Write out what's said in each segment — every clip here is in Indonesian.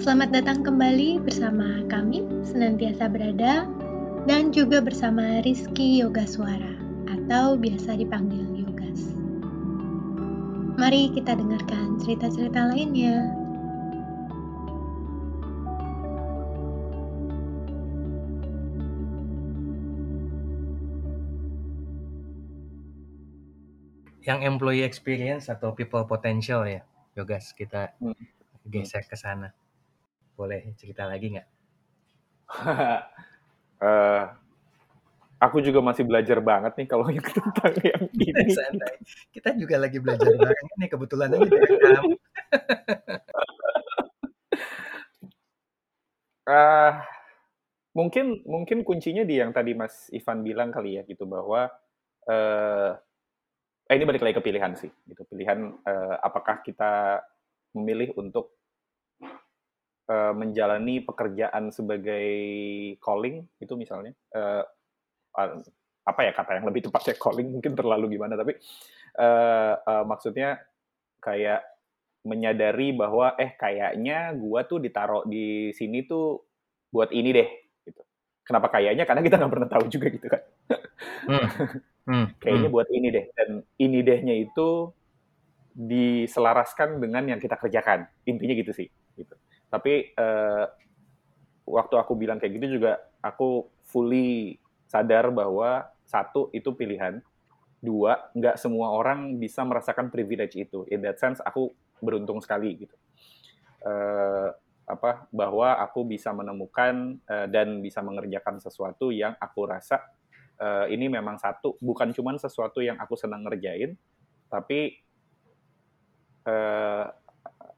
Selamat datang kembali bersama kami senantiasa berada dan juga bersama Rizky Yoga Suara atau biasa dipanggil Yogas. Mari kita dengarkan cerita-cerita lainnya. Yang employee experience atau people potential ya, Yogas kita Hmm. geser ke sana. Boleh cerita lagi nggak? Eh, aku juga masih belajar banget nih kalau yang tentang yang ini. Santai. Kita juga lagi belajar bareng ini kebetulan aja direkam. Eh, mungkin mungkin kuncinya di yang tadi Mas Ivan bilang kali ya gitu bahwa eh eh, ini balik lagi ke pilihan sih gitu pilihan eh, apakah kita memilih untuk eh, menjalani pekerjaan sebagai calling itu misalnya ah, apa ya kata yang lebih tepatnya calling mungkin terlalu gimana tapi eh, eh, maksudnya kayak menyadari bahwa eh kayaknya gua tuh ditaruh di sini tuh buat ini deh gitu. Kenapa kayaknya? Karena kita nggak pernah tahu juga gitu kan. Hmm. Hmm. Kayaknya Hmm. buat ini deh dan ini dehnya itu diselaraskan dengan yang kita kerjakan. Intinya gitu sih gitu. Tapi eh, waktu aku bilang kayak gitu juga aku fully sadar bahwa satu itu pilihan, dua nggak semua orang bisa merasakan privilege itu. In that sense aku beruntung sekali gitu. Eh, apa bahwa aku bisa menemukan eh, dan bisa mengerjakan sesuatu yang aku rasa eh, ini memang satu bukan cuman sesuatu yang aku senang ngerjain, tapi eh,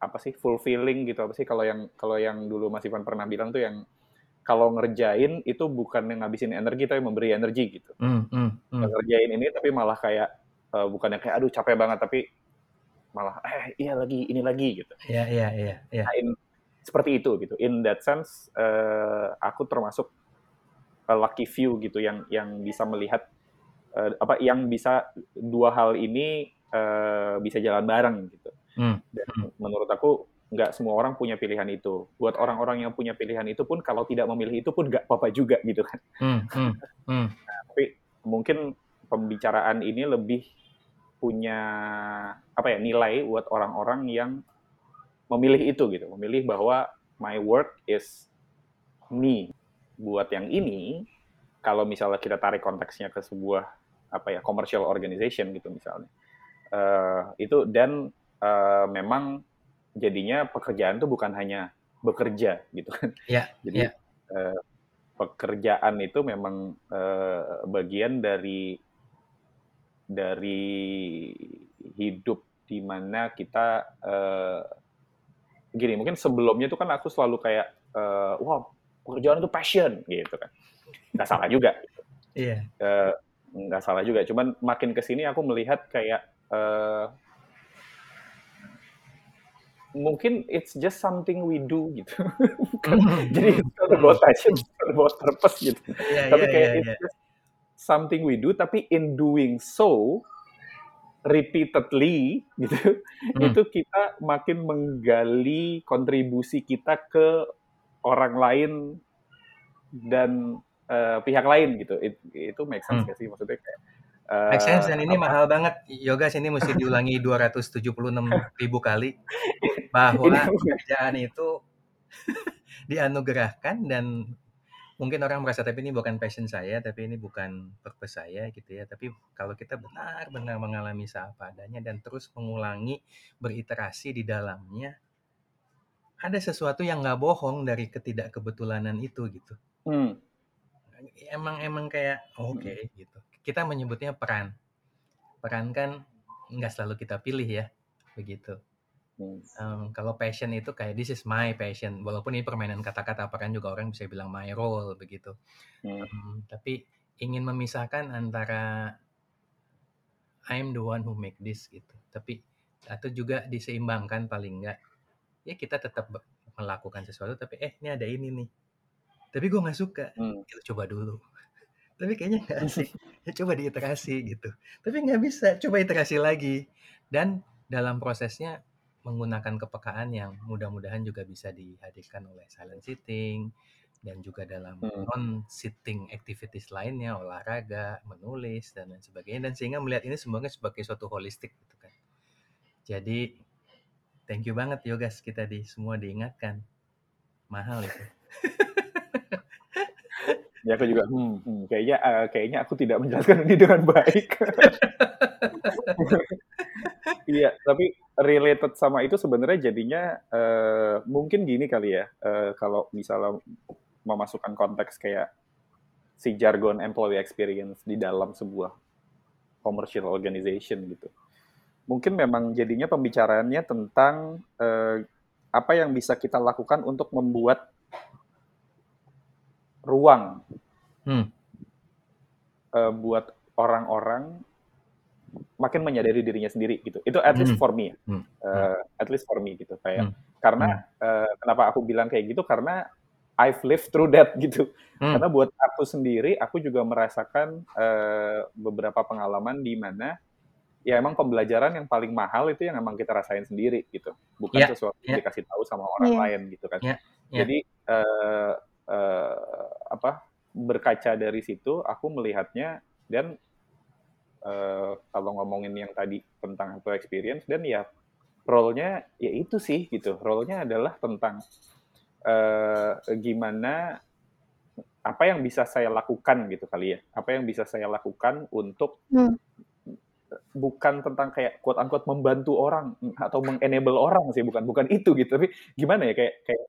apa sih fulfilling gitu apa sih kalau yang kalau yang dulu Mas Ivan pernah bilang tuh yang kalau ngerjain itu bukan yang ngabisin energi tapi memberi energi gitu. Hmm. Hmm. Hmm. Ngerjain ini tapi malah kayak eh, bukannya kayak aduh capek banget tapi malah eh iya lagi ini lagi gitu. Ya, ya, ya, ya. Nah, in- seperti itu gitu. In that sense eh, aku termasuk a lucky few gitu yang yang bisa melihat eh, apa yang bisa dua hal ini eh, bisa jalan bareng gitu. Hmm. Dan menurut aku nggak semua orang punya pilihan itu. Buat orang-orang yang punya pilihan itu pun kalau tidak memilih itu pun nggak apa-apa juga gitu kan. Hmm. Hmm. Hmm. Tapi mungkin pembicaraan ini lebih punya apa ya nilai buat orang-orang yang memilih itu gitu, memilih bahwa my work is me. Buat yang ini, kalau misalnya kita tarik konteksnya ke sebuah apa ya commercial organization gitu misalnya, eh, itu dan eh, memang jadinya pekerjaan itu bukan hanya bekerja gitu kan. Ya, Jadi ya. eh, pekerjaan itu memang eh, bagian dari dari hidup di mana kita eh, gini mungkin sebelumnya itu kan aku selalu kayak eh, wah pekerjaan itu passion gitu kan nggak salah juga Iya. Eh, nggak salah juga cuman makin ke sini aku melihat kayak eh, mungkin it's just something we do gitu. Jadi it's not about passion it's not about purpose gitu. Iya, tapi iya, kayak iya, it's iya. just something we do tapi in doing so repeatedly gitu Hmm. itu kita makin menggali kontribusi kita ke orang lain dan eh, pihak lain gitu. It- itu make sense Hmm. gak sih? Maksudnya kayak Make sense dan ini apa- mahal banget. Yoga sini mesti diulangi 276 ribu kali bahwa pekerjaan itu dianugerahkan dan mungkin orang merasa tapi ini bukan passion saya, tapi ini bukan purpose saya gitu ya. Tapi kalau kita benar-benar mengalami seapa adanya dan terus mengulangi beriterasi di dalamnya, ada sesuatu yang nggak bohong dari ketidakkebetulanan itu gitu. Hmm, Emang emang kayak oh, oke gitu. Kita menyebutnya peran. Peran kan nggak selalu kita pilih ya, begitu. Em, kalau passion itu kayak this is my passion, walaupun ini permainan kata-kata peran juga orang bisa bilang my role begitu. Em, tapi ingin memisahkan antara I'm the one who make this gitu. Tapi atau juga diseimbangkan paling enggak ya kita tetap melakukan sesuatu tapi eh ini ada ini nih. Tapi gue nggak suka. hmm. Kita coba dulu. Tapi kayaknya nggak asik. Ya coba diiterasi gitu. Tapi nggak bisa. Coba iterasi lagi. Dan dalam prosesnya menggunakan kepekaan yang mudah-mudahan juga bisa dihadirkan oleh silent sitting dan juga dalam Hmm. non sitting activities lainnya olahraga menulis dan lain sebagainya dan sehingga melihat ini semuanya sebagai suatu holistik gitu kan jadi thank you banget Yogas kita di semua diingatkan mahal itu Ya aku juga, hmm, hmm, kayaknya uh, kayaknya aku tidak menjelaskan ini dengan baik. Iya, tapi related sama itu sebenarnya jadinya uh, mungkin gini kali ya, uh, kalau misalnya memasukkan konteks kayak si jargon employee experience di dalam sebuah commercial organization gitu. Mungkin memang jadinya pembicaraannya tentang uh, apa yang bisa kita lakukan untuk membuat ruang hmm. uh, buat orang-orang makin menyadari dirinya sendiri gitu. Itu at least hmm. for me, hmm. uh, at least for me gitu kayak hmm. karena hmm. Uh, kenapa aku bilang kayak gitu karena I've lived through that gitu. Hmm. Karena buat aku sendiri, aku juga merasakan uh, beberapa pengalaman di mana ya emang pembelajaran yang paling mahal itu yang emang kita rasain sendiri gitu, bukan yeah. sesuatu yang yeah. dikasih tahu sama orang yeah. lain gitu kan. Yeah. Yeah. Jadi uh, uh, apa berkaca dari situ aku melihatnya dan uh, kalau ngomongin yang tadi tentang employee experience dan ya role-nya ya itu sih gitu. Role-nya adalah tentang uh, gimana apa yang bisa saya lakukan gitu kali ya. Apa yang bisa saya lakukan untuk hmm. bukan tentang kayak quote unquote membantu orang atau mengenable orang sih bukan bukan itu gitu. Tapi gimana ya kayak kayak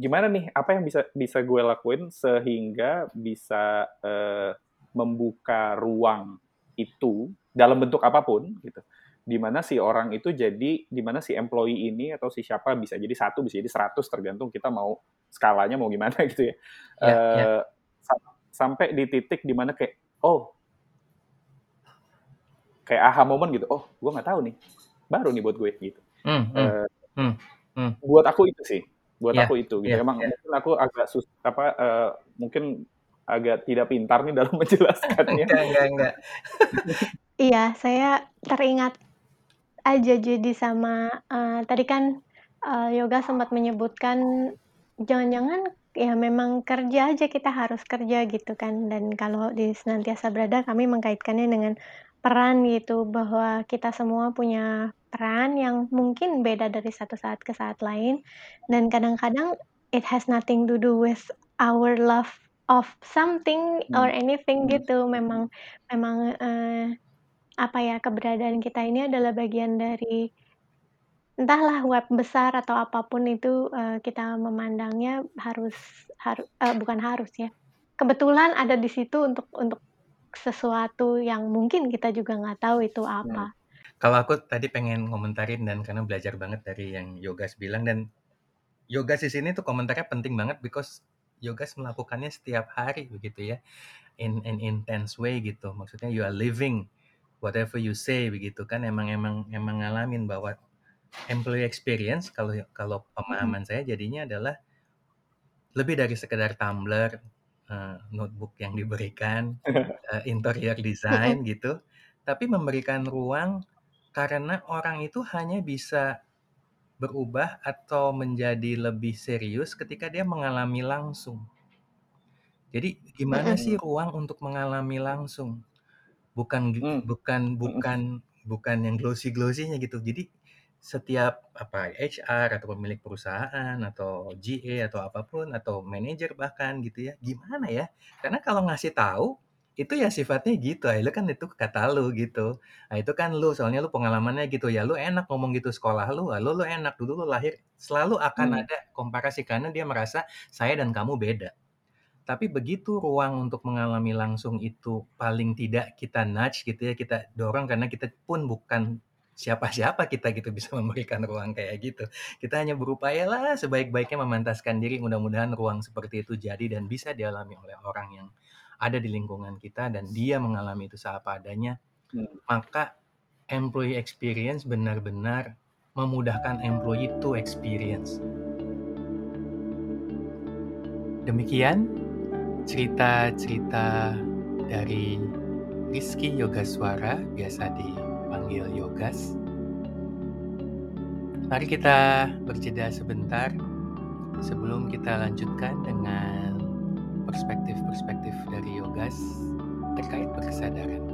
gimana nih? Apa yang bisa bisa gue lakuin sehingga bisa uh, membuka ruang itu dalam bentuk apa pun gitu. Di mana si orang itu jadi di mana si employee ini atau si siapa bisa jadi satu bisa jadi seratus tergantung kita mau skalanya mau gimana gitu ya, yeah, uh, yeah. sampai di titik di mana kayak oh kayak aha momen gitu. Oh gue nggak tahu nih. Baru nih buat gue gitu. Mm, mm, uh, mm. buat aku itu sih buat yeah, aku itu gitu. Yeah, Emang yeah. mungkin aku agak sus apa uh, mungkin agak tidak pintar nih dalam menjelaskannya. enggak, enggak, enggak. iya, saya teringat aja jadi sama uh, tadi kan uh, Yoga sempat menyebutkan jangan-jangan ya memang kerja aja kita harus kerja gitu kan dan kalau di senantiasa berada kami mengkaitkannya dengan peran gitu bahwa kita semua punya peran yang mungkin beda dari satu saat ke saat lain dan kadang-kadang it has nothing to do with our love of something or hmm. anything hmm. gitu memang memang uh, apa ya keberadaan kita ini adalah bagian dari entahlah web besar atau apa pun itu uh, kita memandangnya harus harus uh, bukan harus ya kebetulan ada di situ untuk untuk sesuatu yang mungkin kita juga nggak tahu itu apa. Hmm. Kalau aku tadi pengen komentarin dan karena belajar banget dari yang Yogas bilang dan Yogas di sini tuh komentarnya penting banget because Yogas melakukannya setiap hari begitu ya in an intense way gitu. Maksudnya you are living whatever you say begitu kan emang emang emang ngalamin bahwa employee experience kalau kalau pemahaman saya jadinya adalah lebih dari sekedar tumbler uh, notebook yang diberikan uh, interior design gitu tapi memberikan ruang karena orang itu hanya bisa berubah atau menjadi lebih serius ketika dia mengalami langsung. Jadi gimana sih ruang untuk mengalami langsung? Bukan hmm. bukan bukan bukan yang glossy-glossy-nya gitu. Jadi setiap apa HR atau pemilik perusahaan atau GA atau apa pun atau manajer bahkan gitu ya. Gimana ya? Karena kalau ngasih tahu itu ya sifatnya gitu, lu kan itu kata lu gitu. Nah itu kan lu, soalnya lu pengalamannya gitu ya, lu enak ngomong gitu sekolah lu, lu lu enak dulu lu lahir selalu akan hmm. ada komparasi karena dia merasa saya dan kamu beda. Tapi begitu ruang untuk mengalami langsung itu paling tidak kita nudge gitu ya, kita dorong karena kita pun bukan siapa-siapa kita gitu bisa memberikan ruang kayak gitu. Kita hanya berupaya lah sebaik-baiknya memantaskan diri, mudah-mudahan ruang seperti itu jadi dan bisa dialami oleh orang yang ada di lingkungan kita dan dia mengalami itu seapa adanya, hmm. maka employee experience benar-benar memudahkan employee to experience. Demikian cerita-cerita dari Rizky Yoga Suara, biasa dipanggil Yogas. Mari kita berjeda sebentar sebelum kita lanjutkan dengan perspektif-perspektif dari Yogas terkait berkesadaran.